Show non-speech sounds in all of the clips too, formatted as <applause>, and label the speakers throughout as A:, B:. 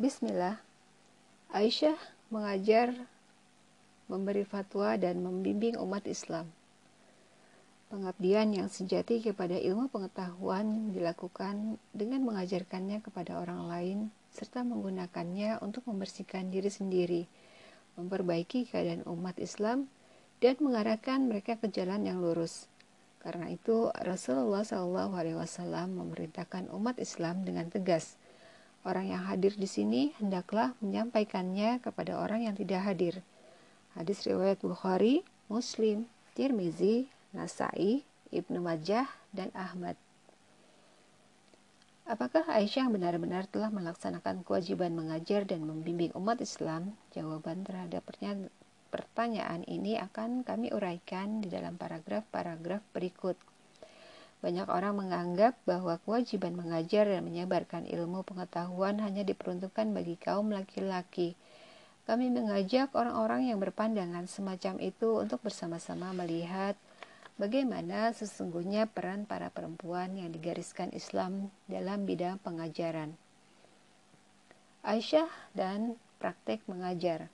A: Bismillah. Aisyah mengajar, memberi fatwa dan membimbing umat Islam. Pengabdian yang sejati kepada ilmu pengetahuan dilakukan dengan mengajarkannya kepada orang lain serta menggunakannya untuk membersihkan diri sendiri, memperbaiki keadaan umat Islam dan mengarahkan mereka ke jalan yang lurus. Karena itu Rasulullah SAW memerintahkan umat Islam dengan tegas Orang yang hadir di sini hendaklah menyampaikannya kepada orang yang tidak hadir. Hadis riwayat Bukhari, Muslim, Tirmizi, Nasai, Ibnu Majah, dan Ahmad. Apakah Aisyah benar-benar telah melaksanakan kewajiban mengajar dan membimbing umat Islam? Jawaban terhadap pertanyaan ini akan kami uraikan di dalam paragraf-paragraf berikut. Banyak orang menganggap bahwa kewajiban mengajar dan menyebarkan ilmu pengetahuan hanya diperuntukkan bagi kaum laki-laki. Kami mengajak orang-orang yang berpandangan semacam itu untuk bersama-sama melihat bagaimana sesungguhnya peran para perempuan yang digariskan Islam dalam bidang pengajaran. Aisyah dan praktek mengajar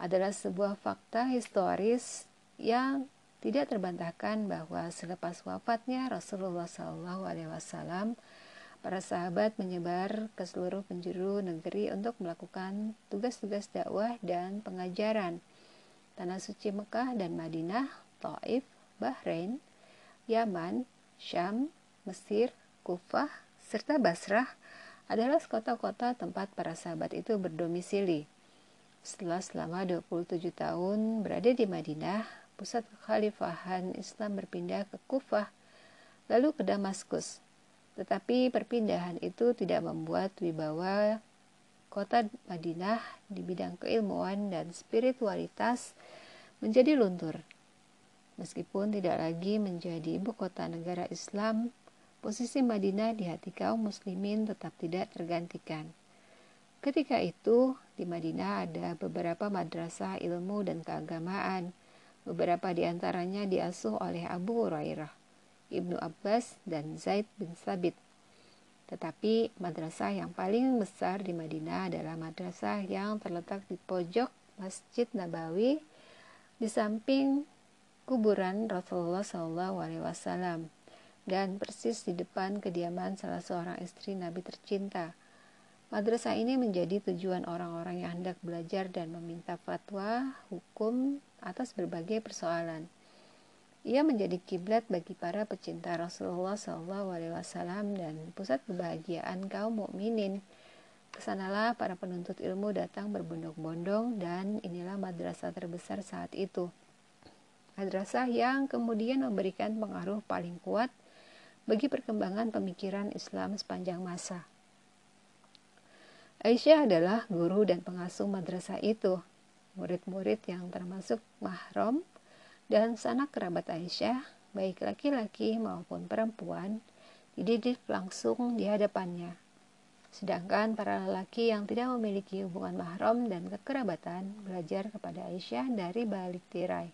A: adalah sebuah fakta historis yang tidak terbantahkan bahwa selepas wafatnya Rasulullah SAW, para sahabat menyebar ke seluruh penjuru negeri untuk melakukan tugas-tugas dakwah dan pengajaran. Tanah suci Mekah dan Madinah, Taif, Bahrain, Yaman, Syam, Mesir, Kufah, serta Basrah adalah kota-kota tempat para sahabat itu berdomisili. Setelah selama 27 tahun berada di Madinah, pusat kekhalifahan Islam berpindah ke Kufah, lalu ke Damaskus. Tetapi perpindahan itu tidak membuat wibawa kota Madinah di bidang keilmuan dan spiritualitas menjadi luntur. Meskipun tidak lagi menjadi ibu kota negara Islam, posisi Madinah di hati kaum muslimin tetap tidak tergantikan. Ketika itu, di Madinah ada beberapa madrasah ilmu dan keagamaan – Beberapa di antaranya diasuh oleh Abu Hurairah, Ibnu Abbas, dan Zaid bin Sabit. Tetapi madrasah yang paling besar di Madinah adalah madrasah yang terletak di pojok Masjid Nabawi di samping kuburan Rasulullah SAW dan persis di depan kediaman salah seorang istri Nabi tercinta. Madrasah ini menjadi tujuan orang-orang yang hendak belajar dan meminta fatwa, hukum, atas berbagai persoalan. Ia menjadi kiblat bagi para pecinta Rasulullah SAW dan pusat kebahagiaan kaum mukminin. Ke sanalah para penuntut ilmu datang berbondong-bondong dan inilah madrasah terbesar saat itu. Madrasah yang kemudian memberikan pengaruh paling kuat bagi perkembangan pemikiran Islam sepanjang masa. Aisyah adalah guru dan pengasuh madrasah itu murid-murid yang termasuk mahram dan sanak kerabat Aisyah, baik laki-laki maupun perempuan, dididik langsung di hadapannya. Sedangkan para lelaki yang tidak memiliki hubungan mahram dan kekerabatan belajar kepada Aisyah dari balik tirai.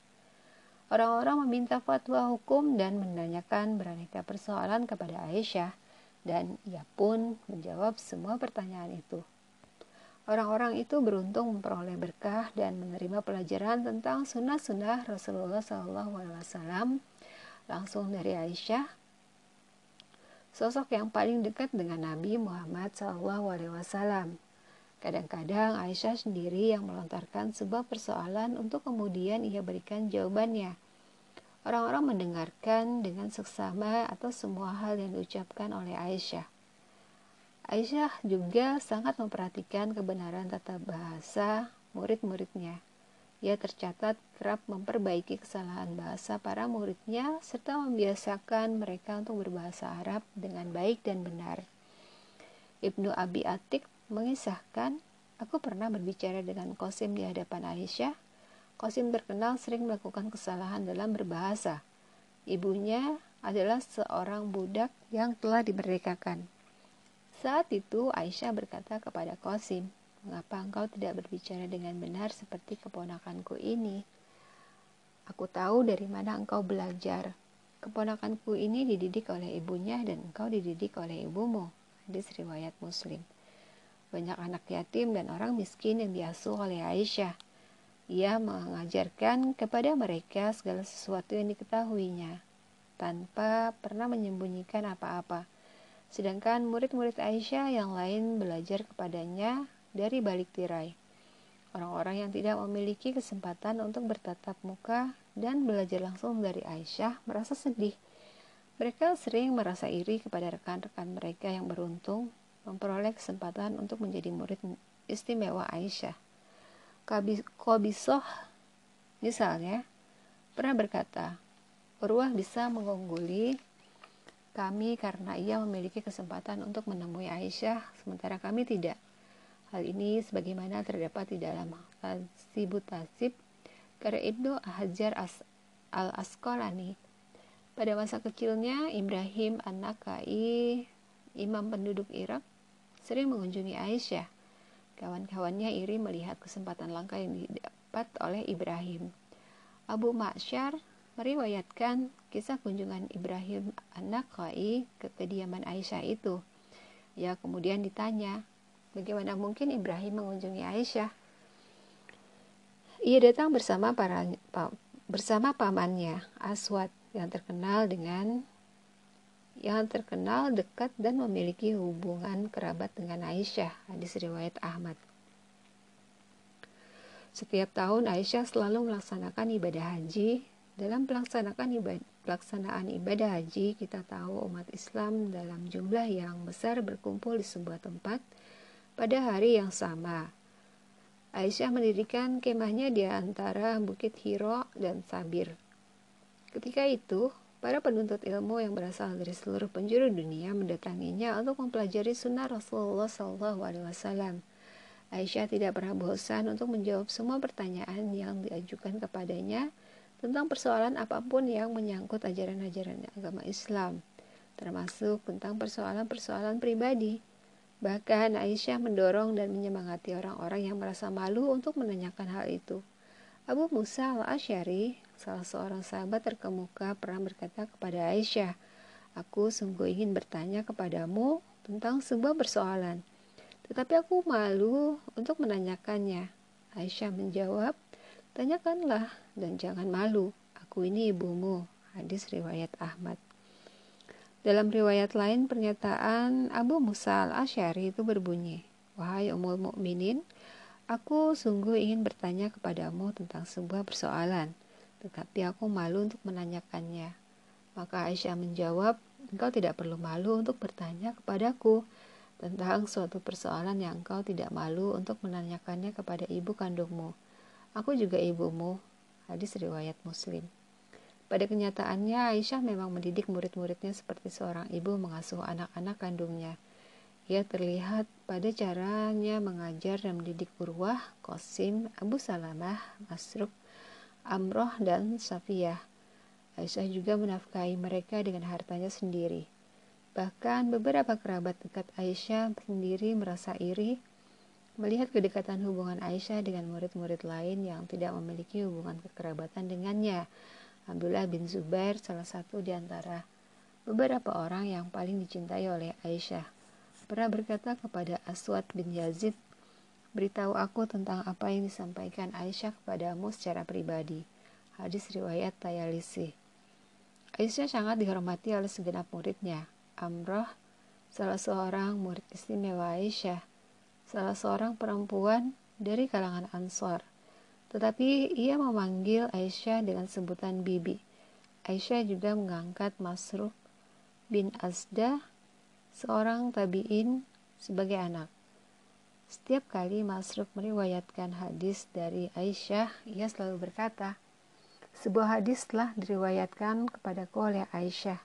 A: Orang-orang meminta fatwa hukum dan menanyakan beraneka persoalan kepada Aisyah, dan ia pun menjawab semua pertanyaan itu. Orang-orang itu beruntung memperoleh berkah dan menerima pelajaran tentang sunnah-sunnah Rasulullah SAW langsung dari Aisyah, sosok yang paling dekat dengan Nabi Muhammad SAW. Kadang-kadang Aisyah sendiri yang melontarkan sebuah persoalan untuk kemudian ia berikan jawabannya. Orang-orang mendengarkan dengan seksama atau semua hal yang diucapkan oleh Aisyah. Aisyah juga sangat memperhatikan kebenaran tata bahasa murid-muridnya. Ia tercatat kerap memperbaiki kesalahan bahasa para muridnya serta membiasakan mereka untuk berbahasa Arab dengan baik dan benar. Ibnu Abi Atik mengisahkan, aku pernah berbicara dengan Qasim di hadapan Aisyah. Qasim terkenal sering melakukan kesalahan dalam berbahasa. Ibunya adalah seorang budak yang telah dimerdekakan. Saat itu Aisyah berkata kepada Qasim, Mengapa engkau tidak berbicara dengan benar seperti keponakanku ini? Aku tahu dari mana engkau belajar. Keponakanku ini dididik oleh ibunya dan engkau dididik oleh ibumu. Hadis riwayat Muslim. banyak anak yatim dan orang miskin yang diasuh oleh Aisyah. Ia mengajarkan kepada mereka segala sesuatu yang diketahuinya, tanpa pernah menyembunyikan apa-apa. Sedangkan murid-murid Aisyah yang lain belajar kepadanya dari balik tirai. Orang-orang yang tidak memiliki kesempatan untuk bertatap muka dan belajar langsung dari Aisyah merasa sedih. Mereka sering merasa iri kepada rekan-rekan mereka yang beruntung memperoleh kesempatan untuk menjadi murid istimewa Aisyah. Kobisoh misalnya pernah berkata, Urwah bisa mengungguli kami karena ia memiliki kesempatan untuk menemui Aisyah sementara kami tidak. Hal ini sebagaimana terdapat di dalam Tasibut Tasib karya Ibnu Hajar As al-Asqalani. Pada masa kecilnya, Ibrahim An-Nakai, imam penduduk Irak, sering mengunjungi Aisyah. Kawan-kawannya iri melihat kesempatan langka yang didapat oleh Ibrahim. Abu Ma'syar meriwayatkan kisah kunjungan Ibrahim An-Nakai ke kediaman Aisyah itu. Ya kemudian ditanya, Bagaimana mungkin Ibrahim mengunjungi Aisyah? Ia datang bersama para bersama pamannya Aswad yang terkenal dengan yang terkenal dekat dan memiliki hubungan kerabat dengan Aisyah, hadis riwayat Ahmad. Setiap tahun Aisyah selalu melaksanakan ibadah haji. Dalam pelaksanaan ibadah, pelaksanaan ibadah haji, kita tahu umat Islam dalam jumlah yang besar berkumpul di sebuah tempat pada hari yang sama. Aisyah mendirikan kemahnya di antara Bukit Hiro dan Sabir. Ketika itu, para penuntut ilmu yang berasal dari seluruh penjuru dunia mendatanginya untuk mempelajari sunnah Rasulullah SAW. Aisyah tidak pernah bosan untuk menjawab semua pertanyaan yang diajukan kepadanya tentang persoalan apa pun yang menyangkut ajaran-ajaran agama Islam, termasuk tentang persoalan-persoalan pribadi. Bahkan Aisyah mendorong dan menyemangati orang-orang yang merasa malu untuk menanyakan hal itu. Abu Musa al-Asyari, salah seorang sahabat terkemuka, pernah berkata kepada Aisyah, Aku sungguh ingin bertanya kepadamu tentang sebuah persoalan, tetapi aku malu untuk menanyakannya. Aisyah menjawab, Tanyakanlah dan jangan malu, aku ini ibumu. Hadis riwayat Ahmad. Dalam riwayat lain pernyataan Abu Musa al-Asy'ari itu berbunyi, "Wahai Ummul Mukminin, aku sungguh ingin bertanya kepadamu tentang sebuah persoalan, tetapi aku malu untuk menanyakannya." Maka Aisyah menjawab, "Engkau tidak perlu malu untuk bertanya kepadaku tentang suatu persoalan yang engkau tidak malu untuk menanyakannya kepada ibu kandungmu. Aku juga ibumu." Hadis riwayat Muslim. Pada kenyataannya, Aisyah memang mendidik murid-muridnya seperti seorang ibu mengasuh anak-anak kandungnya. Ia terlihat pada caranya mengajar dan mendidik Urwah, Qasim, Abu Salamah, Masruk, Amroh, dan Safiyah. Aisyah juga menafkahi mereka dengan hartanya sendiri. Bahkan beberapa kerabat dekat Aisyah sendiri merasa iri melihat kedekatan hubungan Aisyah dengan murid-murid lain yang tidak memiliki hubungan kekerabatan dengannya. Abdullah bin Zubair salah satu di antara beberapa orang yang paling dicintai oleh Aisyah. Pernah berkata kepada Aswad bin Yazid, Beritahu aku tentang apa yang disampaikan Aisyah kepadamu secara pribadi. Hadis riwayat Tayalisi. Aisyah sangat dihormati oleh segenap muridnya. Amroh, salah seorang murid istimewa Aisyah, salah seorang perempuan dari kalangan Ansor. Tetapi ia memanggil Aisyah dengan sebutan bibi. Aisyah juga mengangkat Masruk bin Azda, seorang tabi'in, sebagai anak. Setiap kali Masruk meriwayatkan hadis dari Aisyah, ia selalu berkata, sebuah hadis telah diriwayatkan kepadaku oleh Aisyah,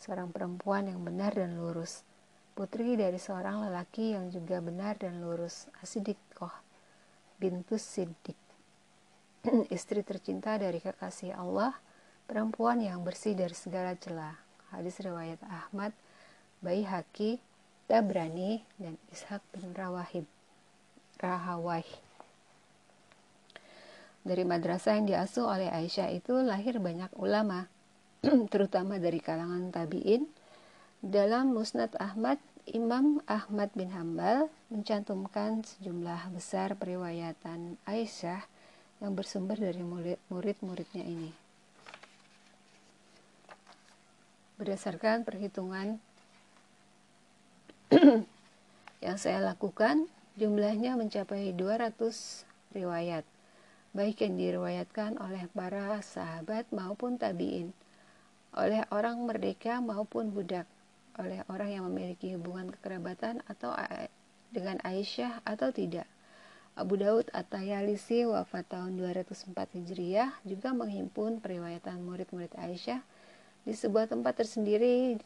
A: seorang perempuan yang benar dan lurus, putri dari seorang lelaki yang juga benar dan lurus, Asidikoh bintus Siddiq. <clears throat> istri tercinta dari kekasih Allah, perempuan yang bersih dari segala celah. Hadis riwayat Ahmad, Baihaqi, Tabrani, dan Ishaq bin Rawahib. Rahawai. Dari madrasah yang diasuh oleh Aisyah itu lahir banyak ulama, <clears throat> terutama dari kalangan tabi'in. Dalam Musnad Ahmad, Imam Ahmad bin Hambal mencantumkan sejumlah besar periwayatan Aisyah yang bersumber dari murid-muridnya ini. Berdasarkan perhitungan <clears throat> yang saya lakukan, jumlahnya mencapai 200 riwayat, baik yang diriwayatkan oleh para sahabat maupun tabi'in, oleh orang merdeka maupun budak, oleh orang yang memiliki hubungan kekerabatan atau dengan Aisyah atau tidak. Abu Daud At-Tayalisi wafat tahun 204 Hijriah juga menghimpun periwayatan murid-murid Aisyah di sebuah tempat tersendiri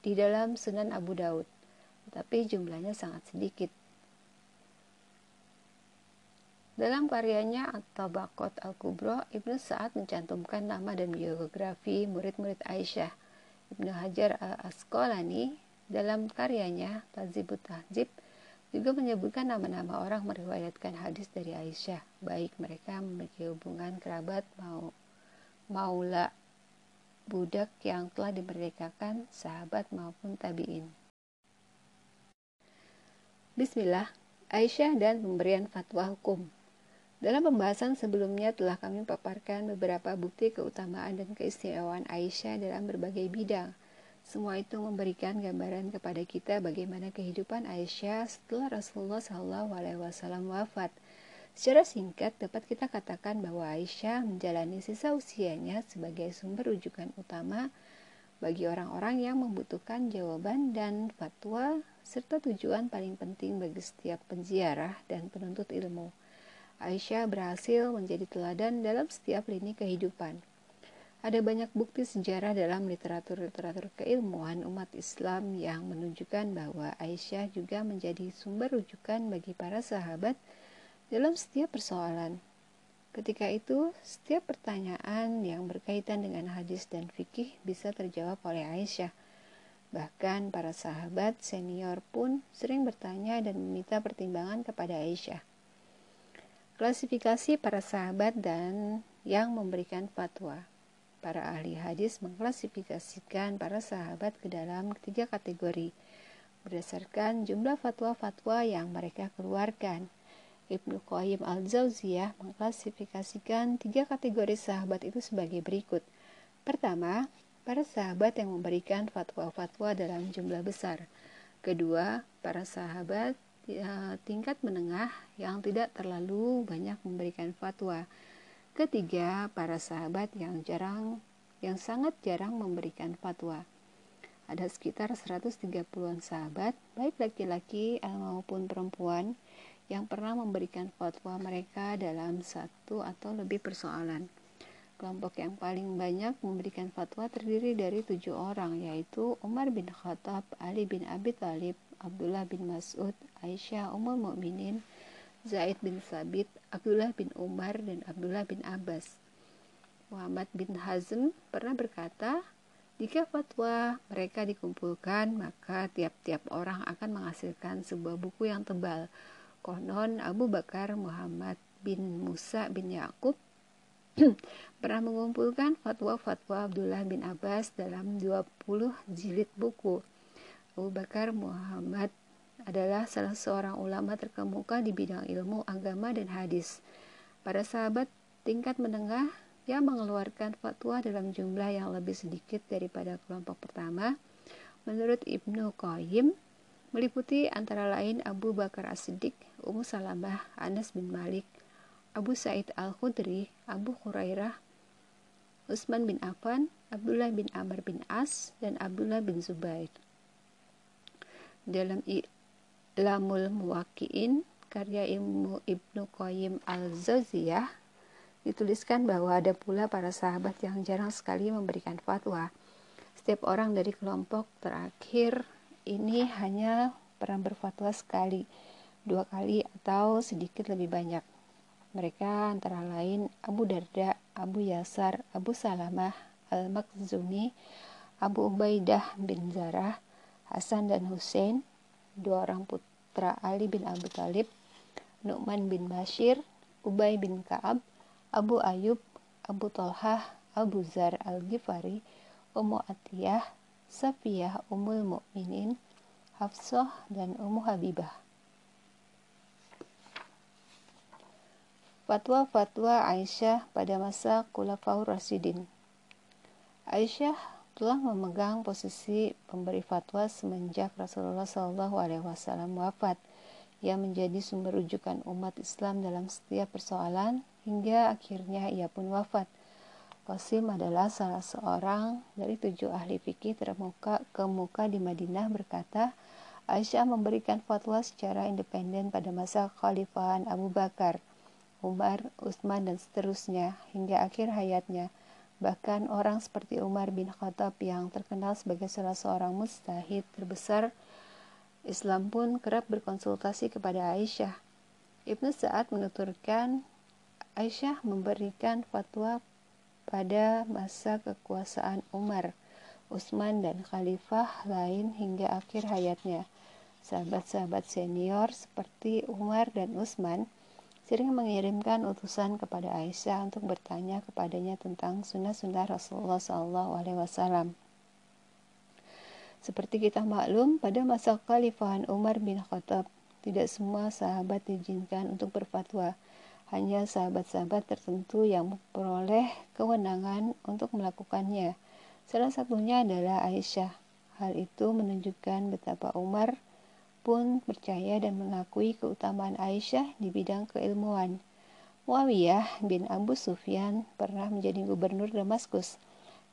A: di dalam Sunan Abu Daud, tetapi jumlahnya sangat sedikit. Dalam karyanya atau Bakot Al-Kubro, Ibnu Sa'ad mencantumkan nama dan biografi murid-murid Aisyah Ibnu Hajar al-Asqalani dalam karyanya Tazibut Tahzib juga menyebutkan nama-nama orang meriwayatkan hadis dari Aisyah, baik mereka memiliki hubungan kerabat mau maula budak yang telah dimerdekakan, sahabat maupun tabi'in. Bismillah, Aisyah dan pemberian fatwa hukum. Dalam pembahasan sebelumnya telah kami paparkan beberapa bukti keutamaan dan keistimewaan Aisyah dalam berbagai bidang. Semua itu memberikan gambaran kepada kita bagaimana kehidupan Aisyah setelah Rasulullah SAW wafat. Secara singkat dapat kita katakan bahwa Aisyah menjalani sisa usianya sebagai sumber rujukan utama bagi orang-orang yang membutuhkan jawaban dan fatwa serta tujuan paling penting bagi setiap penziarah dan penuntut ilmu. Aisyah berhasil menjadi teladan dalam setiap lini kehidupan. Ada banyak bukti sejarah dalam literatur-literatur keilmuan umat Islam yang menunjukkan bahwa Aisyah juga menjadi sumber rujukan bagi para sahabat dalam setiap persoalan. Ketika itu, setiap pertanyaan yang berkaitan dengan hadis dan fikih bisa terjawab oleh Aisyah. Bahkan para sahabat senior pun sering bertanya dan meminta pertimbangan kepada Aisyah. Klasifikasi para sahabat dan yang memberikan fatwa. Para ahli hadis mengklasifikasikan para sahabat ke dalam tiga kategori berdasarkan jumlah fatwa-fatwa yang mereka keluarkan. Ibnu Qayyim al-Jauziyah mengklasifikasikan tiga kategori sahabat itu sebagai berikut. Pertama, para sahabat yang memberikan fatwa-fatwa dalam jumlah besar. Kedua, para sahabat tingkat menengah yang tidak terlalu banyak memberikan fatwa. Ketiga, para sahabat yang jarang yang sangat jarang memberikan fatwa. Ada sekitar 130-an sahabat, baik laki-laki maupun perempuan, yang pernah memberikan fatwa mereka dalam satu atau lebih persoalan. Kelompok yang paling banyak memberikan fatwa terdiri dari tujuh orang, yaitu Umar bin Khattab, Ali bin Abi Thalib, Abdullah bin Mas'ud, Aisyah Ummul Mukminin, Zaid bin Sabit, Abdullah bin Umar, dan Abdullah bin Abbas. Muhammad bin Hazm pernah berkata, jika fatwa mereka dikumpulkan, maka tiap-tiap orang akan menghasilkan sebuah buku yang tebal. Konon Abu Bakar Muhammad bin Musa bin Yakub <clears throat> pernah mengumpulkan fatwa-fatwa Abdullah bin Abbas dalam 20 jilid buku. Abu Bakar Muhammad adalah salah seorang ulama terkemuka di bidang ilmu agama dan hadis. Para sahabat tingkat menengah yang mengeluarkan fatwa dalam jumlah yang lebih sedikit daripada kelompok pertama, menurut Ibnu Qayyim, meliputi antara lain Abu Bakar As-Siddiq, Ummu Salamah, Anas bin Malik, Abu Said Al-Khudri, Abu Hurairah, Utsman bin Affan, Abdullah bin Amr bin As, dan Abdullah bin Zubair dalam Ilamul Muwakiin karya ilmu Ibnu Qayyim al-Zawziyah dituliskan bahwa ada pula para sahabat yang jarang sekali memberikan fatwa. Setiap orang dari kelompok terakhir ini hanya pernah berfatwa sekali, dua kali atau sedikit lebih banyak. Mereka antara lain Abu Darda, Abu Yasar, Abu Salamah, Al-Makhzumi, Abu Ubaidah bin Zarah, Hasan dan Hussein, dua orang putra Ali bin Abu Talib, Nu'man bin Bashir, Ubay bin Ka'ab, Abu Ayub, Abu Tolhah, Abu Zar al-Ghifari, Ummu Atiyah, Safiyah Ummul Mukminin, Hafsah, dan Ummu Habibah. Fatwa-fatwa Aisyah pada masa Khulafaur Rasidin Aisyah telah memegang posisi pemberi fatwa semenjak Rasulullah Shallallahu Alaihi Wasallam wafat, yang menjadi sumber rujukan umat Islam dalam setiap persoalan hingga akhirnya ia pun wafat. Qasim adalah salah seorang dari tujuh ahli fikih termuka kemuka di Madinah berkata, Aisyah memberikan fatwa secara independen pada masa Khalifahan Abu Bakar, Umar, Utsman dan seterusnya hingga akhir hayatnya. Bahkan orang seperti Umar bin Khattab yang terkenal sebagai salah seorang mustahid terbesar Islam pun kerap berkonsultasi kepada Aisyah. Ibnu Sa'ad menuturkan Aisyah memberikan fatwa pada masa kekuasaan Umar, Utsman dan khalifah lain hingga akhir hayatnya. Sahabat-sahabat senior seperti Umar dan Utsman sering mengirimkan utusan kepada Aisyah untuk bertanya kepadanya tentang sunnah-sunnah Rasulullah SAW. Seperti kita maklum, pada masa Khalifahan Umar bin Khattab, tidak semua sahabat diizinkan untuk berfatwa hanya sahabat-sahabat tertentu yang memperoleh kewenangan untuk melakukannya. Salah satunya adalah Aisyah. Hal itu menunjukkan betapa Umar pun percaya dan mengakui keutamaan Aisyah di bidang keilmuan. Muawiyah bin Abu Sufyan pernah menjadi gubernur Damaskus.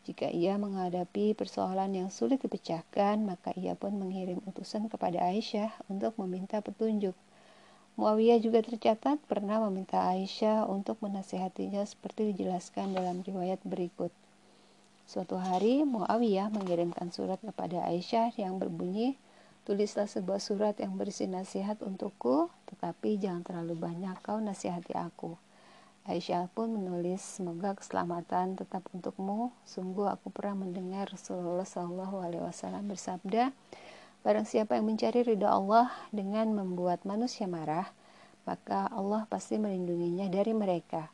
A: Jika ia menghadapi persoalan yang sulit dipecahkan, maka ia pun mengirim utusan kepada Aisyah untuk meminta petunjuk. Muawiyah juga tercatat pernah meminta Aisyah untuk menasehatinya seperti dijelaskan dalam riwayat berikut. Suatu hari Muawiyah mengirimkan surat kepada Aisyah yang berbunyi, Tulislah sebuah surat yang berisi nasihat untukku, tetapi jangan terlalu banyak kau nasihati aku. Aisyah pun menulis, semoga keselamatan tetap untukmu. Sungguh aku pernah mendengar Rasulullah SAW bersabda, Barang siapa yang mencari ridha Allah dengan membuat manusia marah, maka Allah pasti melindunginya dari mereka.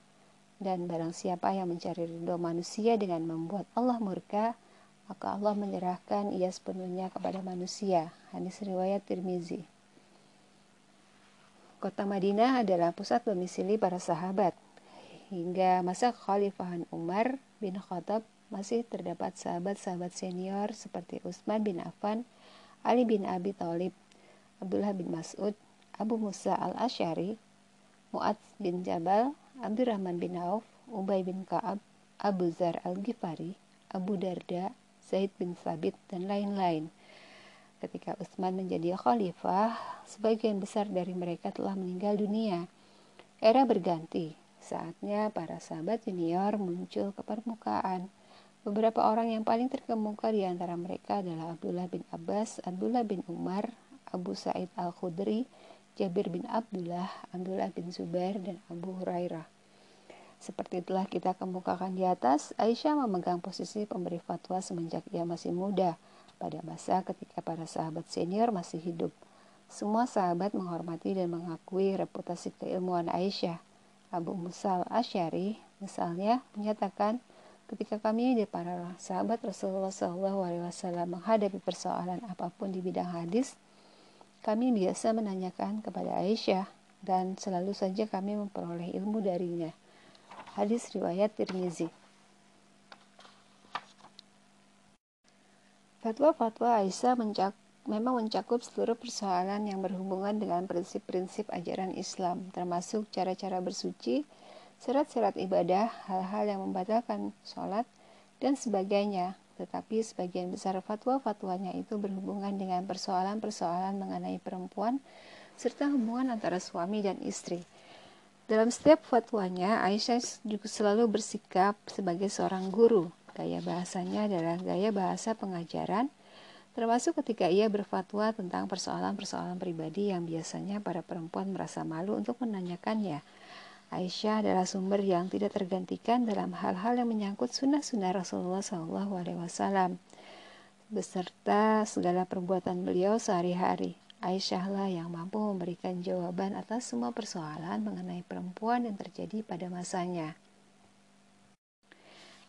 A: Dan barang siapa yang mencari ridha manusia dengan membuat Allah murka, maka Allah menyerahkan ia sepenuhnya kepada manusia. Hadis riwayat Tirmizi. Kota Madinah adalah pusat domisili para sahabat. Hingga masa Khalifahan Umar bin Khattab masih terdapat sahabat-sahabat senior seperti Utsman bin Affan, Ali bin Abi Thalib, Abdullah bin Mas'ud, Abu Musa al-Ash'ari, Mu'ad bin Jabal, Abdurrahman bin Auf, Ubay bin Ka'ab, Abu Zar al-Ghifari, Abu Darda, Zaid bin Sabit, dan lain-lain. Ketika Utsman menjadi khalifah, sebagian besar dari mereka telah meninggal dunia. Era berganti, saatnya para sahabat junior muncul ke permukaan. Beberapa orang yang paling terkemuka di antara mereka adalah Abdullah bin Abbas, Abdullah bin Umar, Abu Sa'id Al-Khudri, Jabir bin Abdullah, Abdullah bin Zubair, dan Abu Hurairah. Seperti telah kita kemukakan di atas, Aisyah memegang posisi pemberi fatwa semenjak ia masih muda, pada masa ketika para sahabat senior masih hidup. Semua sahabat menghormati dan mengakui reputasi keilmuan Aisyah. Abu Musal Asyari, misalnya, menyatakan, Ketika kami di para sahabat Rasulullah SAW menghadapi persoalan apa pun di bidang hadis, kami biasa menanyakan kepada Aisyah dan selalu saja kami memperoleh ilmu darinya. Hadis riwayat Tirmizi. Fatwa-fatwa Aisyah mencak memang mencakup seluruh persoalan yang berhubungan dengan prinsip-prinsip ajaran Islam, termasuk cara-cara bersuci, syarat-syarat ibadah, hal-hal yang membatalkan sholat, dan sebagainya. Tetapi sebagian besar fatwa-fatwanya itu berhubungan dengan persoalan-persoalan mengenai perempuan, serta hubungan antara suami dan istri. Dalam setiap fatwanya, Aisyah juga selalu bersikap sebagai seorang guru. Gaya bahasanya adalah gaya bahasa pengajaran, termasuk ketika ia berfatwa tentang persoalan-persoalan pribadi yang biasanya para perempuan merasa malu untuk menanyakannya. Aisyah adalah sumber yang tidak tergantikan dalam hal-hal yang menyangkut sunnah-sunnah Rasulullah SAW beserta segala perbuatan beliau sehari-hari. Aisyahlah yang mampu memberikan jawaban atas semua persoalan mengenai perempuan yang terjadi pada masanya.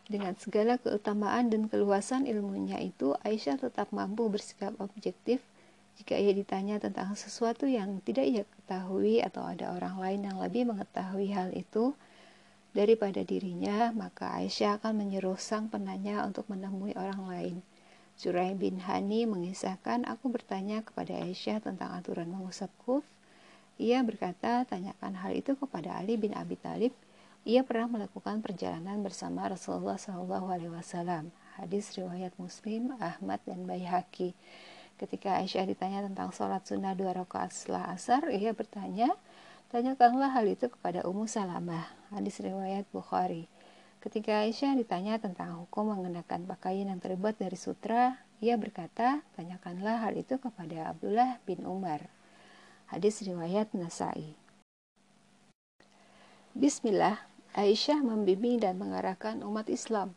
A: Dengan segala keutamaan dan keluasan ilmunya itu, Aisyah tetap mampu bersikap objektif Jika ia ditanya tentang sesuatu yang tidak ia ketahui atau ada orang lain yang lebih mengetahui hal itu daripada dirinya, maka Aisyah akan menyuruh sang penanya untuk menemui orang lain. Surai bin Hani mengisahkan, aku bertanya kepada Aisyah tentang aturan mengusap kuf. Ia berkata, tanyakan hal itu kepada Ali bin Abi Talib. Ia pernah melakukan perjalanan bersama Rasulullah SAW. Hadis riwayat Muslim, Ahmad, dan Baihaqi. Ketika Aisyah ditanya tentang sholat sunnah dua rakaat setelah asar, ia bertanya, tanyakanlah hal itu kepada Ummu Salamah. Hadis riwayat Bukhari. Ketika Aisyah ditanya tentang hukum mengenakan pakaian yang terbuat dari sutra, ia berkata, tanyakanlah hal itu kepada Abdullah bin Umar. Hadis riwayat Nasai. Bismillah, Aisyah membimbing dan mengarahkan umat Islam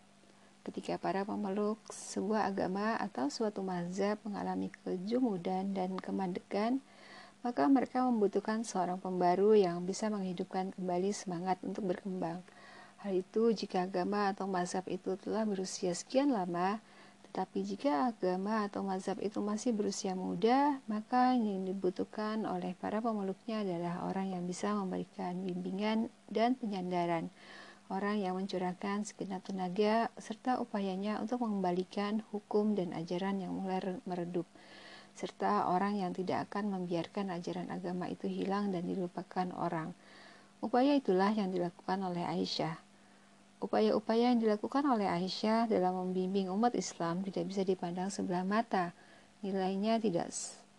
A: ketika para pemeluk sebuah agama atau suatu mazhab mengalami kejumudan dan kemandekan, maka mereka membutuhkan seorang pembaru yang bisa menghidupkan kembali semangat untuk berkembang. Hal itu jika agama atau mazhab itu telah berusia sekian lama, tetapi jika agama atau mazhab itu masih berusia muda, maka yang dibutuhkan oleh para pemeluknya adalah orang yang bisa memberikan bimbingan dan penyandaran orang yang mencurahkan segenap tenaga serta upayanya untuk mengembalikan hukum dan ajaran yang mulai meredup, serta orang yang tidak akan membiarkan ajaran agama itu hilang dan dilupakan orang. Upaya itulah yang dilakukan oleh Aisyah. Upaya-upaya yang dilakukan oleh Aisyah dalam membimbing umat Islam tidak bisa dipandang sebelah mata. Nilainya tidak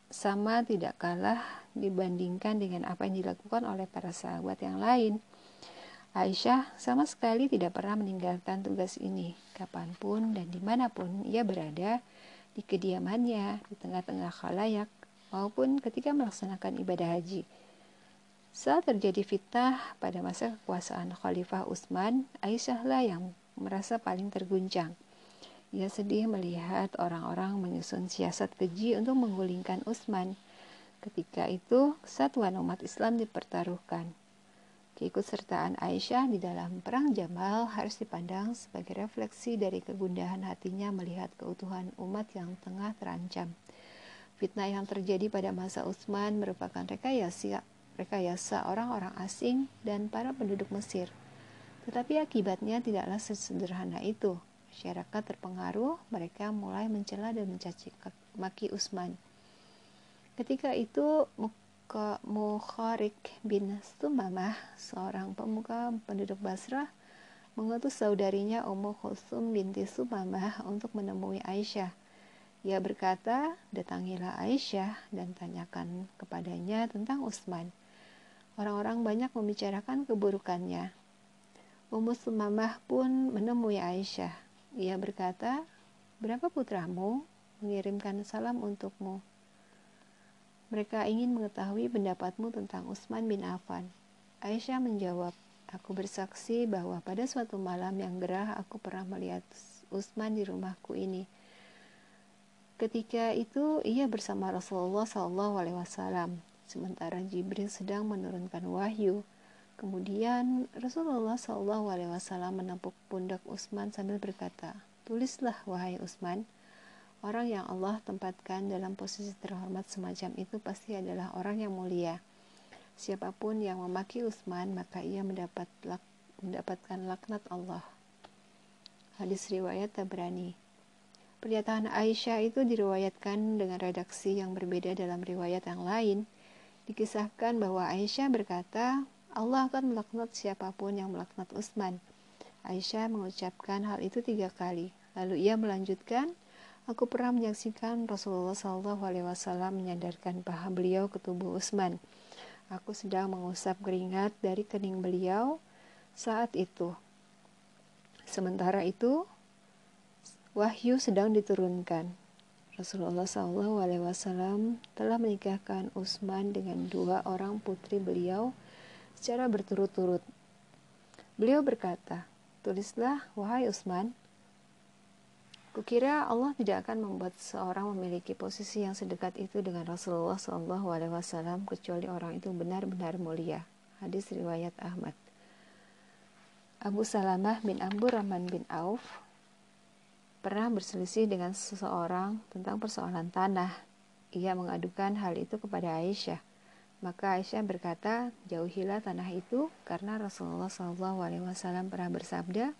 A: sama, tidak kalah dibandingkan dengan apa yang dilakukan oleh para sahabat yang lain. Aisyah sama sekali tidak pernah meninggalkan tugas ini, kapan pun dan di mana pun ia berada, di kediamannya, di tengah-tengah khalayak, maupun ketika melaksanakan ibadah haji. Saat terjadi fitnah pada masa kekuasaan Khalifah Utsman, Aisyahlah yang merasa paling terguncang. Ia sedih melihat orang-orang menyusun siasat keji untuk menggulingkan Utsman. Ketika itu, kesatuan umat Islam dipertaruhkan. Keikutsertaan Aisyah di dalam Perang Jamal harus dipandang sebagai refleksi dari kegundahan hatinya melihat keutuhan umat yang tengah terancam. Fitnah yang terjadi pada masa Utsman merupakan rekayasa, rekayasa orang-orang asing dan para penduduk Mesir. Tetapi akibatnya tidaklah sesederhana itu. Masyarakat terpengaruh, mereka mulai mencela dan mencaci maki Utsman. Ketika itu Mukharik bin Sumamah, seorang pemuka penduduk Basrah, mengutus saudarinya Ummu Khusum binti Sumamah untuk menemui Aisyah. Ia berkata, datangilah Aisyah dan tanyakan kepadanya tentang Utsman. Orang-orang banyak membicarakan keburukannya. Ummu Sumamah pun menemui Aisyah. Ia berkata, berapa putramu mengirimkan salam untukmu? Mereka ingin mengetahui pendapatmu tentang Utsman bin Affan. Aisyah menjawab, Aku bersaksi bahwa pada suatu malam yang gerah aku pernah melihat Utsman di rumahku ini. Ketika itu ia bersama Rasulullah SAW, sementara Jibril sedang menurunkan wahyu. Kemudian Rasulullah SAW menepuk pundak Utsman sambil berkata, Tulislah wahai Utsman, Orang yang Allah tempatkan dalam posisi terhormat semacam itu pasti adalah orang yang mulia. Siapa pun yang memaki Utsman, maka ia mendapat lak, mendapatkan laknat Allah. Hadis riwayat Tabrani. Pernyataan Aisyah itu diriwayatkan dengan redaksi yang berbeda dalam riwayat yang lain. Dikisahkan bahwa Aisyah berkata, Allah akan melaknat siapa pun yang melaknat Utsman. Aisyah mengucapkan hal itu tiga kali. Lalu ia melanjutkan, Aku pernah menyaksikan Rasulullah SAW menyadarkan paha beliau ke tubuh Utsman. Aku sedang mengusap keringat dari kening beliau saat itu. Sementara itu, wahyu sedang diturunkan. Rasulullah SAW telah menikahkan Utsman dengan dua orang putri beliau secara berturut-turut. Beliau berkata, Tulislah, wahai Utsman, Kukira Allah tidak akan membuat seorang memiliki posisi yang sedekat itu dengan Rasulullah SAW kecuali orang itu benar-benar mulia. Hadis riwayat Ahmad. Abu Salamah bin Abu Rahman bin Auf pernah berselisih dengan seseorang tentang persoalan tanah. ia mengadukan hal itu kepada Aisyah. Maka Aisyah berkata, jauhilah tanah itu karena Rasulullah SAW pernah bersabda,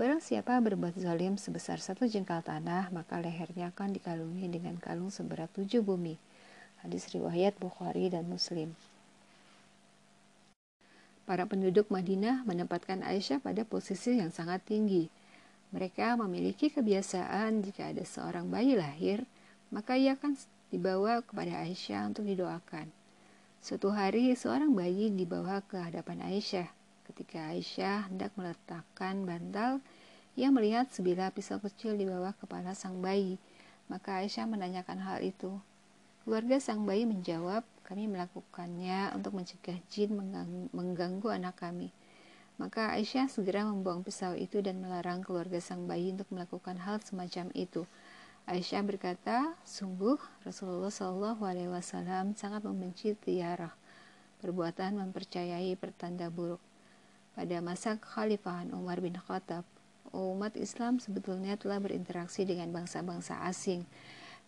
A: Barang siapa berbuat zalim sebesar satu jengkal tanah, maka lehernya akan dikalungi dengan kalung seberat tujuh bumi. Hadis riwayat Bukhari dan Muslim. Para penduduk Madinah menempatkan Aisyah pada posisi yang sangat tinggi. Mereka memiliki kebiasaan jika ada seorang bayi lahir, maka ia akan dibawa kepada Aisyah untuk didoakan. Suatu hari, seorang bayi dibawa ke hadapan Aisyah. Ketika Aisyah hendak meletakkan bantal, ia melihat sebilah pisau kecil di bawah kepala sang bayi. Maka Aisyah menanyakan hal itu. Keluarga sang bayi menjawab, kami melakukannya untuk mencegah jin mengganggu anak kami. Maka Aisyah segera membuang pisau itu dan melarang keluarga sang bayi untuk melakukan hal semacam itu. Aisyah berkata, sungguh Rasulullah Shallallahu Alaihi Wasallam sangat membenci tiarah, perbuatan mempercayai pertanda buruk. Pada masa kekhalifahan Umar bin Khattab, umat Islam sebetulnya telah berinteraksi dengan bangsa-bangsa asing.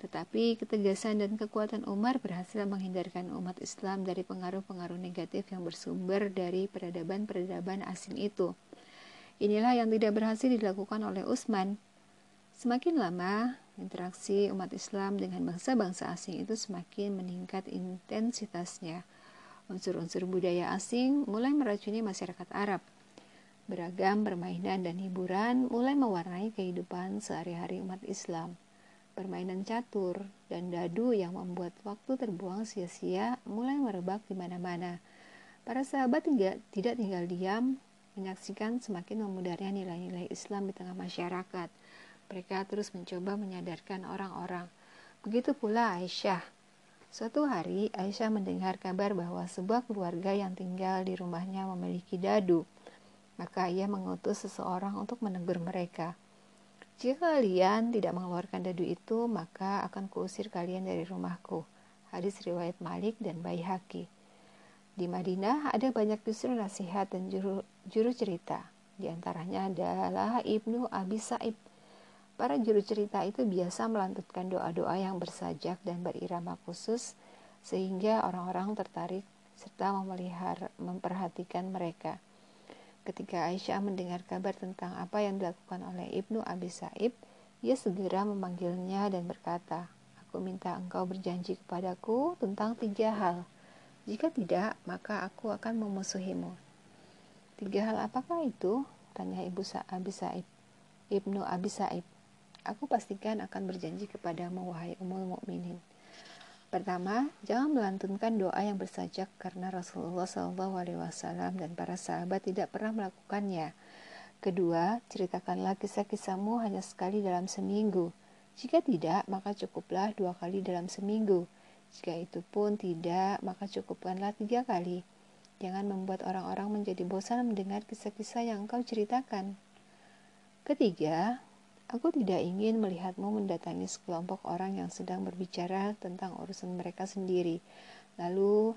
A: Tetapi ketegasan dan kekuatan Umar berhasil menghindarkan umat Islam dari pengaruh-pengaruh negatif yang bersumber dari peradaban-peradaban asing itu. Inilah yang tidak berhasil dilakukan oleh Utsman. Semakin lama, interaksi umat Islam dengan bangsa-bangsa asing itu semakin meningkat intensitasnya unsur-unsur budaya asing mulai meracuni masyarakat Arab. Beragam permainan dan hiburan mulai mewarnai kehidupan sehari-hari umat Islam. Permainan catur dan dadu yang membuat waktu terbuang sia-sia mulai merebak di mana-mana. Para sahabat tidak, tidak tinggal diam menyaksikan semakin memudarnya nilai-nilai Islam di tengah masyarakat. Mereka terus mencoba menyadarkan orang-orang. Begitu pula Aisyah Suatu hari, Aisyah mendengar kabar bahwa sebuah keluarga yang tinggal di rumahnya memiliki dadu. Maka ia mengutus seseorang untuk menegur mereka. Jika kalian tidak mengeluarkan dadu itu, maka akan kuusir kalian dari rumahku. Hadis riwayat Malik dan Baihaqi. Di Madinah ada banyak justru nasihat dan juru, juru cerita. Di antaranya adalah Ibnu Abi Sa'ib Para juru cerita itu biasa melantutkan doa-doa yang bersajak dan berirama khusus sehingga orang-orang tertarik serta memelihara memperhatikan mereka. Ketika Aisyah mendengar kabar tentang apa yang dilakukan oleh Ibnu Abi Saib, ia segera memanggilnya dan berkata, Aku minta engkau berjanji kepadaku tentang tiga hal. Jika tidak, maka aku akan memusuhimu. Tiga hal apakah itu? Tanya Ibu Abi Saib. Ibnu Abi Saib. Aku pastikan akan berjanji kepadamu wahai umul mukminin. Pertama, jangan melantunkan doa yang bersajak karena Rasulullah SAW dan para sahabat tidak pernah melakukannya. Kedua, ceritakanlah kisah-kisahmu hanya sekali dalam seminggu. Jika tidak, maka cukuplah dua kali dalam seminggu. Jika itu pun tidak, maka cukupkanlah tiga kali. Jangan membuat orang-orang menjadi bosan mendengar kisah-kisah yang engkau ceritakan. Ketiga, Aku tidak ingin melihatmu mendatangi sekelompok orang yang sedang berbicara tentang urusan mereka sendiri. Lalu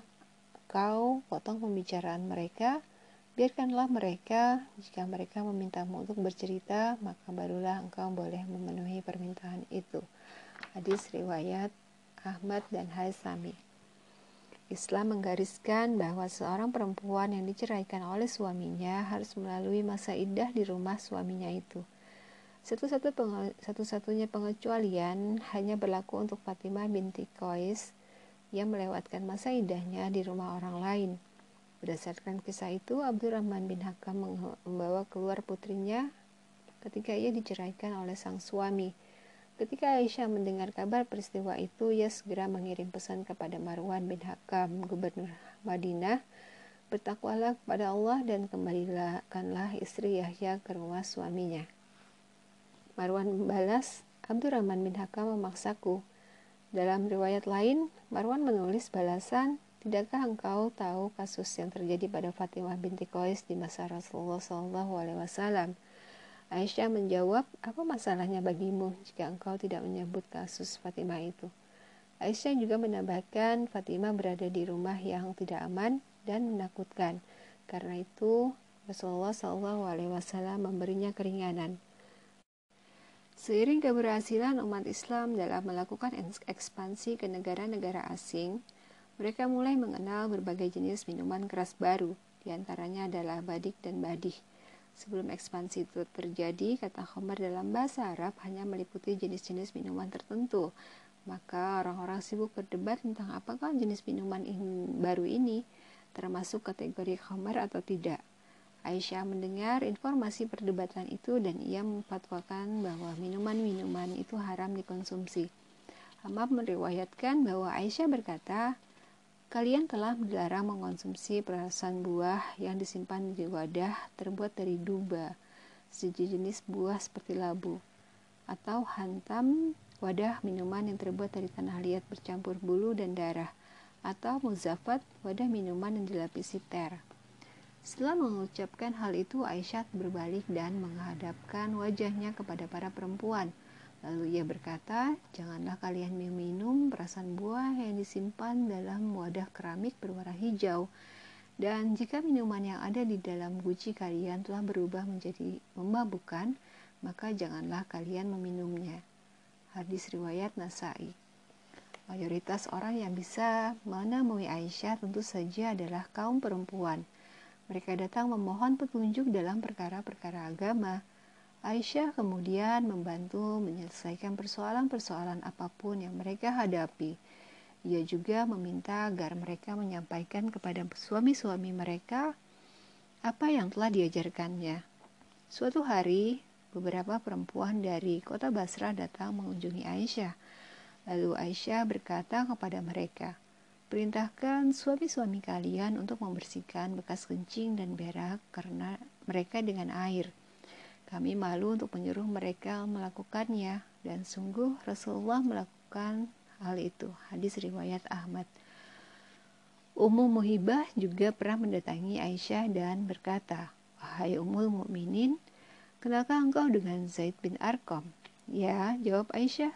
A: kau potong pembicaraan mereka, biarkanlah mereka, jika mereka memintamu untuk bercerita, maka barulah engkau boleh memenuhi permintaan itu. Hadis riwayat Ahmad dan Haisami. Islam menggariskan bahwa seorang perempuan yang diceraikan oleh suaminya harus melalui masa iddah di rumah suaminya itu. Satu-satu satu-satunya pengecualian hanya berlaku untuk Fatimah binti Qais yang melewatkan masa idahnya di rumah orang lain. Berdasarkan kisah itu, Abdurrahman bin Hakam membawa keluar putrinya ketika ia diceraikan oleh sang suami. Ketika Aisyah mendengar kabar peristiwa itu, ia segera mengirim pesan kepada Marwan bin Hakam, gubernur Madinah, bertakwalah kepada Allah dan kembalikanlah istri Yahya ke rumah suaminya. Marwan membalas, Abdurrahman bin Hakam memaksaku. Dalam riwayat lain, Marwan menulis balasan, Tidakkah engkau tahu kasus yang terjadi pada Fatimah binti Qais di masa Rasulullah SAW? Aisyah menjawab, apa masalahnya bagimu jika engkau tidak menyebut kasus Fatimah itu? Aisyah juga menambahkan Fatimah berada di rumah yang tidak aman dan menakutkan. Karena itu Rasulullah SAW memberinya keringanan. Seiring keberhasilan umat Islam dalam melakukan ekspansi ke negara-negara asing, mereka mulai mengenal berbagai jenis minuman keras baru, di antaranya adalah badik dan badih. Sebelum ekspansi itu terjadi, kata Khomer dalam bahasa Arab hanya meliputi jenis-jenis minuman tertentu. Maka orang-orang sibuk berdebat tentang apakah jenis minuman in baru ini termasuk kategori Khomer atau tidak. Aisyah mendengar informasi perdebatan itu dan ia memfatwakan bahwa minuman-minuman itu haram dikonsumsi. Ahmad meriwayatkan bahwa Aisyah berkata, Kalian telah dilarang mengonsumsi perasan buah yang disimpan di wadah terbuat dari duba, sejenis buah seperti labu, atau hantam wadah minuman yang terbuat dari tanah liat bercampur bulu dan darah, atau muzafat wadah minuman yang dilapisi ter. Setelah mengucapkan hal itu, Aisyah berbalik dan menghadapkan wajahnya kepada para perempuan. Lalu ia berkata, janganlah kalian meminum perasan buah yang disimpan dalam wadah keramik berwarna hijau. Dan jika minuman yang ada di dalam guci kalian telah berubah menjadi memabukkan, maka janganlah kalian meminumnya. Hadis riwayat Nasai. Mayoritas orang yang bisa menemui Aisyah tentu saja adalah kaum perempuan – mereka datang memohon petunjuk dalam perkara-perkara agama. Aisyah kemudian membantu menyelesaikan persoalan-persoalan apa pun yang mereka hadapi. Ia juga meminta agar mereka menyampaikan kepada suami-suami mereka apa yang telah diajarkannya. Suatu hari, beberapa perempuan dari kota Basrah datang mengunjungi Aisyah. Lalu Aisyah berkata kepada mereka, Perintahkan suami-suami kalian untuk membersihkan bekas kencing dan berak karena mereka dengan air. Kami malu untuk menyuruh mereka melakukannya dan sungguh Rasulullah melakukan hal itu. Hadis riwayat Ahmad. Ummu Muhibah juga pernah mendatangi Aisyah dan berkata, Wahai Ummul Mukminin, kenalkah engkau dengan Zaid bin Arkom? Ya, jawab Aisyah.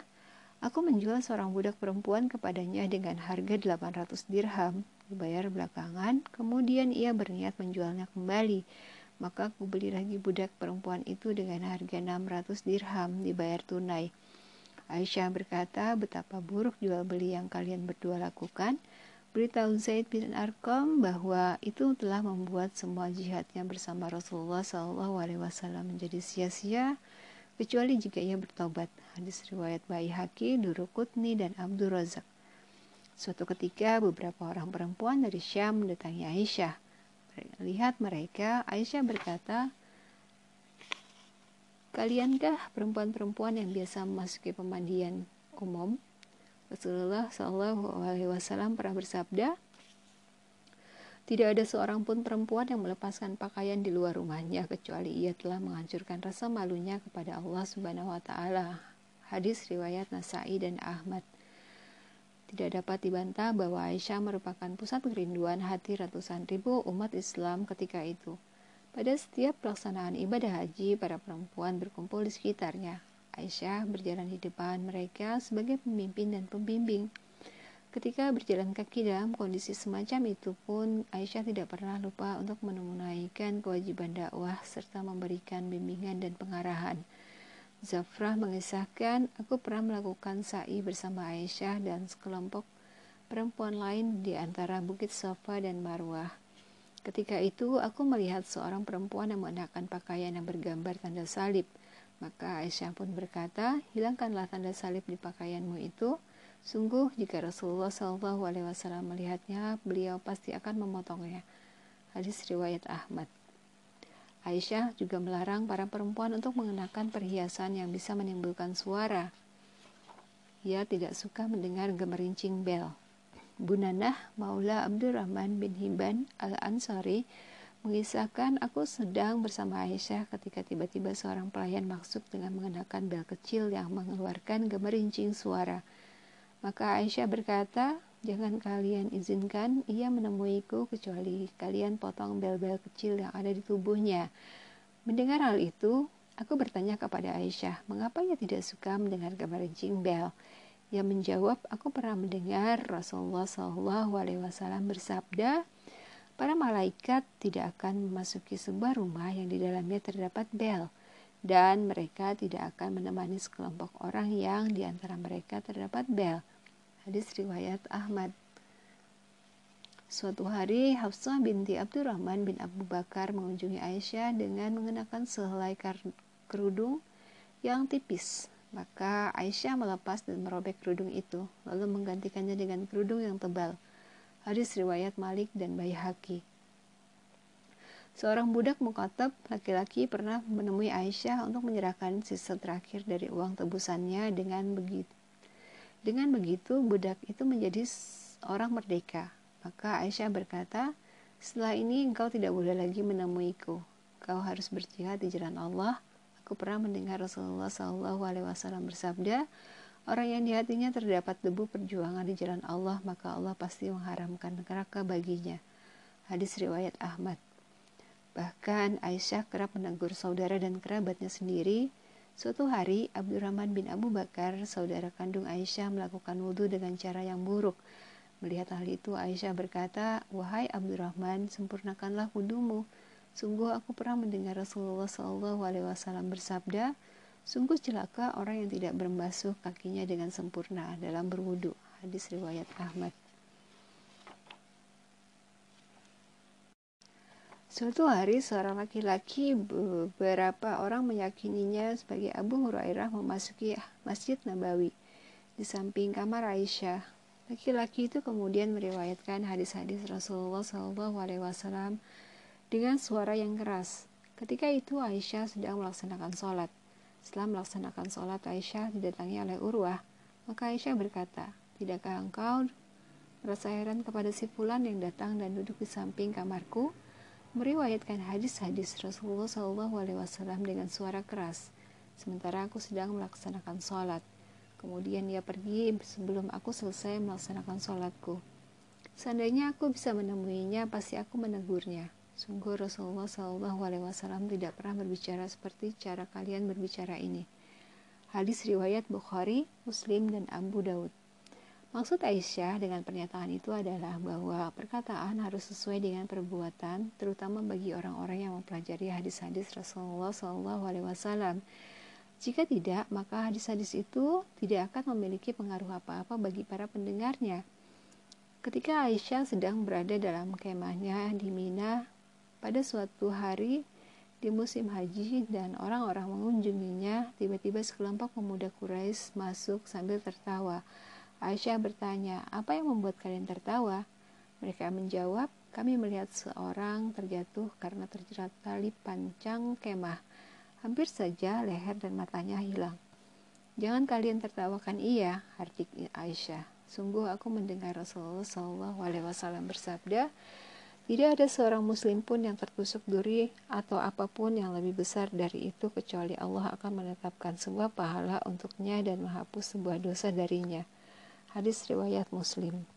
A: Aku menjual seorang budak perempuan kepadanya dengan harga 800 dirham, dibayar belakangan, kemudian ia berniat menjualnya kembali. Maka aku beli lagi budak perempuan itu dengan harga 600 dirham, dibayar tunai. Aisyah berkata, betapa buruk jual beli yang kalian berdua lakukan. Beritahu Zaid bin Arqam bahwa itu telah membuat semua jihadnya bersama Rasulullah SAW menjadi sia-sia kecuali jika ia bertobat. Hadis riwayat Baihaqi, Durukutni, dan Abdul Razak. Suatu ketika beberapa orang perempuan dari Syam mendatangi Aisyah. Lihat mereka, Aisyah berkata, Kaliankah perempuan-perempuan yang biasa memasuki pemandian umum? Rasulullah Wasallam pernah bersabda, tidak ada seorang pun perempuan yang melepaskan pakaian di luar rumahnya kecuali ia telah menghancurkan rasa malunya kepada Allah Subhanahu wa taala. Hadis riwayat Nasai dan Ahmad. Tidak dapat dibantah bahwa Aisyah merupakan pusat kerinduan hati ratusan ribu umat Islam ketika itu. Pada setiap pelaksanaan ibadah haji, para perempuan berkumpul di sekitarnya. Aisyah berjalan di depan mereka sebagai pemimpin dan pembimbing. Ketika berjalan kaki dalam kondisi semacam itu pun, Aisyah tidak pernah lupa untuk menunaikan kewajiban dakwah serta memberikan bimbingan dan pengarahan. Zafrah mengisahkan, aku pernah melakukan sa'i bersama Aisyah dan sekelompok perempuan lain di antara Bukit Safa dan Marwah. Ketika itu, aku melihat seorang perempuan yang mengenakan pakaian yang bergambar tanda salib. Maka Aisyah pun berkata, hilangkanlah tanda salib di pakaianmu itu, Sungguh jika Rasulullah Wasallam melihatnya, beliau pasti akan memotongnya. Hadis riwayat Ahmad. Aisyah juga melarang para perempuan untuk mengenakan perhiasan yang bisa menimbulkan suara. Ia tidak suka mendengar gemerincing bel. Bunanah Maula Abdurrahman bin Himban al-Ansari mengisahkan aku sedang bersama Aisyah ketika tiba-tiba seorang pelayan masuk dengan mengenakan bel kecil yang mengeluarkan gemerincing suara. Maka Aisyah berkata, Jangan kalian izinkan ia menemuiku kecuali kalian potong bel-bel kecil yang ada di tubuhnya. Mendengar hal itu, aku bertanya kepada Aisyah, mengapa ia tidak suka mendengar kabar bel? Ia menjawab, aku pernah mendengar Rasulullah Shallallahu Alaihi Wasallam bersabda, para malaikat tidak akan memasuki sebuah rumah yang di dalamnya terdapat bel, dan mereka tidak akan menemani sekelompok orang yang di antara mereka terdapat bel. Hadis riwayat Ahmad. Suatu hari Hafsah binti Abdurrahman bin Abu Bakar mengunjungi Aisyah dengan mengenakan sehelai kerudung yang tipis. Maka Aisyah melepas dan merobek kerudung itu, lalu menggantikannya dengan kerudung yang tebal. Hadis riwayat Malik dan Bayhaqi. Seorang budak mukatab laki-laki pernah menemui Aisyah untuk menyerahkan sisa terakhir dari uang tebusannya dengan begitu. Dengan begitu, budak itu menjadi orang merdeka. Maka Aisyah berkata, setelah ini engkau tidak boleh lagi menemuiku. Kau harus berjihad di jalan Allah. Aku pernah mendengar Rasulullah Shallallahu Alaihi Wasallam bersabda, orang yang di hatinya terdapat debu perjuangan di jalan Allah, maka Allah pasti mengharamkan neraka baginya. Hadis riwayat Ahmad. Bahkan Aisyah kerap menegur saudara dan kerabatnya sendiri. Suatu hari, Abdurrahman bin Abu Bakar, saudara kandung Aisyah, melakukan wudhu dengan cara yang buruk Melihat hal itu, Aisyah berkata, Wahai Abdurrahman, sempurnakanlah wudumu. Sungguh aku pernah mendengar Rasulullah Wasallam bersabda, Sungguh celaka orang yang tidak membasuh kakinya dengan sempurna dalam berwudu. Hadis riwayat Ahmad. Suatu hari seorang laki-laki beberapa orang meyakininya sebagai Abu Hurairah memasuki Masjid Nabawi di samping kamar Aisyah. Laki-laki itu kemudian meriwayatkan hadis-hadis Rasulullah SAW dengan suara yang keras. Ketika itu Aisyah sedang melaksanakan sholat. Setelah melaksanakan sholat, Aisyah didatangi oleh Urwah. Maka Aisyah berkata, Tidakkah engkau merasa heran kepada si fulan yang datang dan duduk di samping kamarku? Meriwayatkan hadis-hadis Rasulullah SAW dengan suara keras. Sementara aku sedang melaksanakan sholat. Kemudian dia pergi sebelum aku selesai melaksanakan sholatku. Seandainya aku bisa menemuinya, pasti aku menegurnya. Sungguh Rasulullah Shallallahu Alaihi Wasallam tidak pernah berbicara seperti cara kalian berbicara ini. Hadis riwayat Bukhari, Muslim, dan Abu Daud. Maksud Aisyah dengan pernyataan itu adalah bahwa perkataan harus sesuai dengan perbuatan, terutama bagi orang-orang yang mempelajari hadis-hadis Rasulullah Wasallam jika tidak, maka hadis-hadis itu tidak akan memiliki pengaruh apa-apa bagi para pendengarnya. Ketika Aisyah sedang berada dalam kemahnya di Mina pada suatu hari di musim haji dan orang-orang mengunjunginya, tiba-tiba sekelompok pemuda Quraisy masuk sambil tertawa. Aisyah bertanya, "Apa yang membuat kalian tertawa?" Mereka menjawab, "Kami melihat seorang terjatuh karena terjerat tali pancang kemah." Hampir saja leher dan matanya hilang. Jangan kalian tertawakan ia, hardik Aisyah. Sungguh aku mendengar Rasulullah Wasallam bersabda, tidak ada seorang muslim pun yang tertusuk duri atau apa pun yang lebih besar dari itu kecuali Allah akan menetapkan sebuah pahala untuknya dan menghapus sebuah dosa darinya. Hadis riwayat Muslim.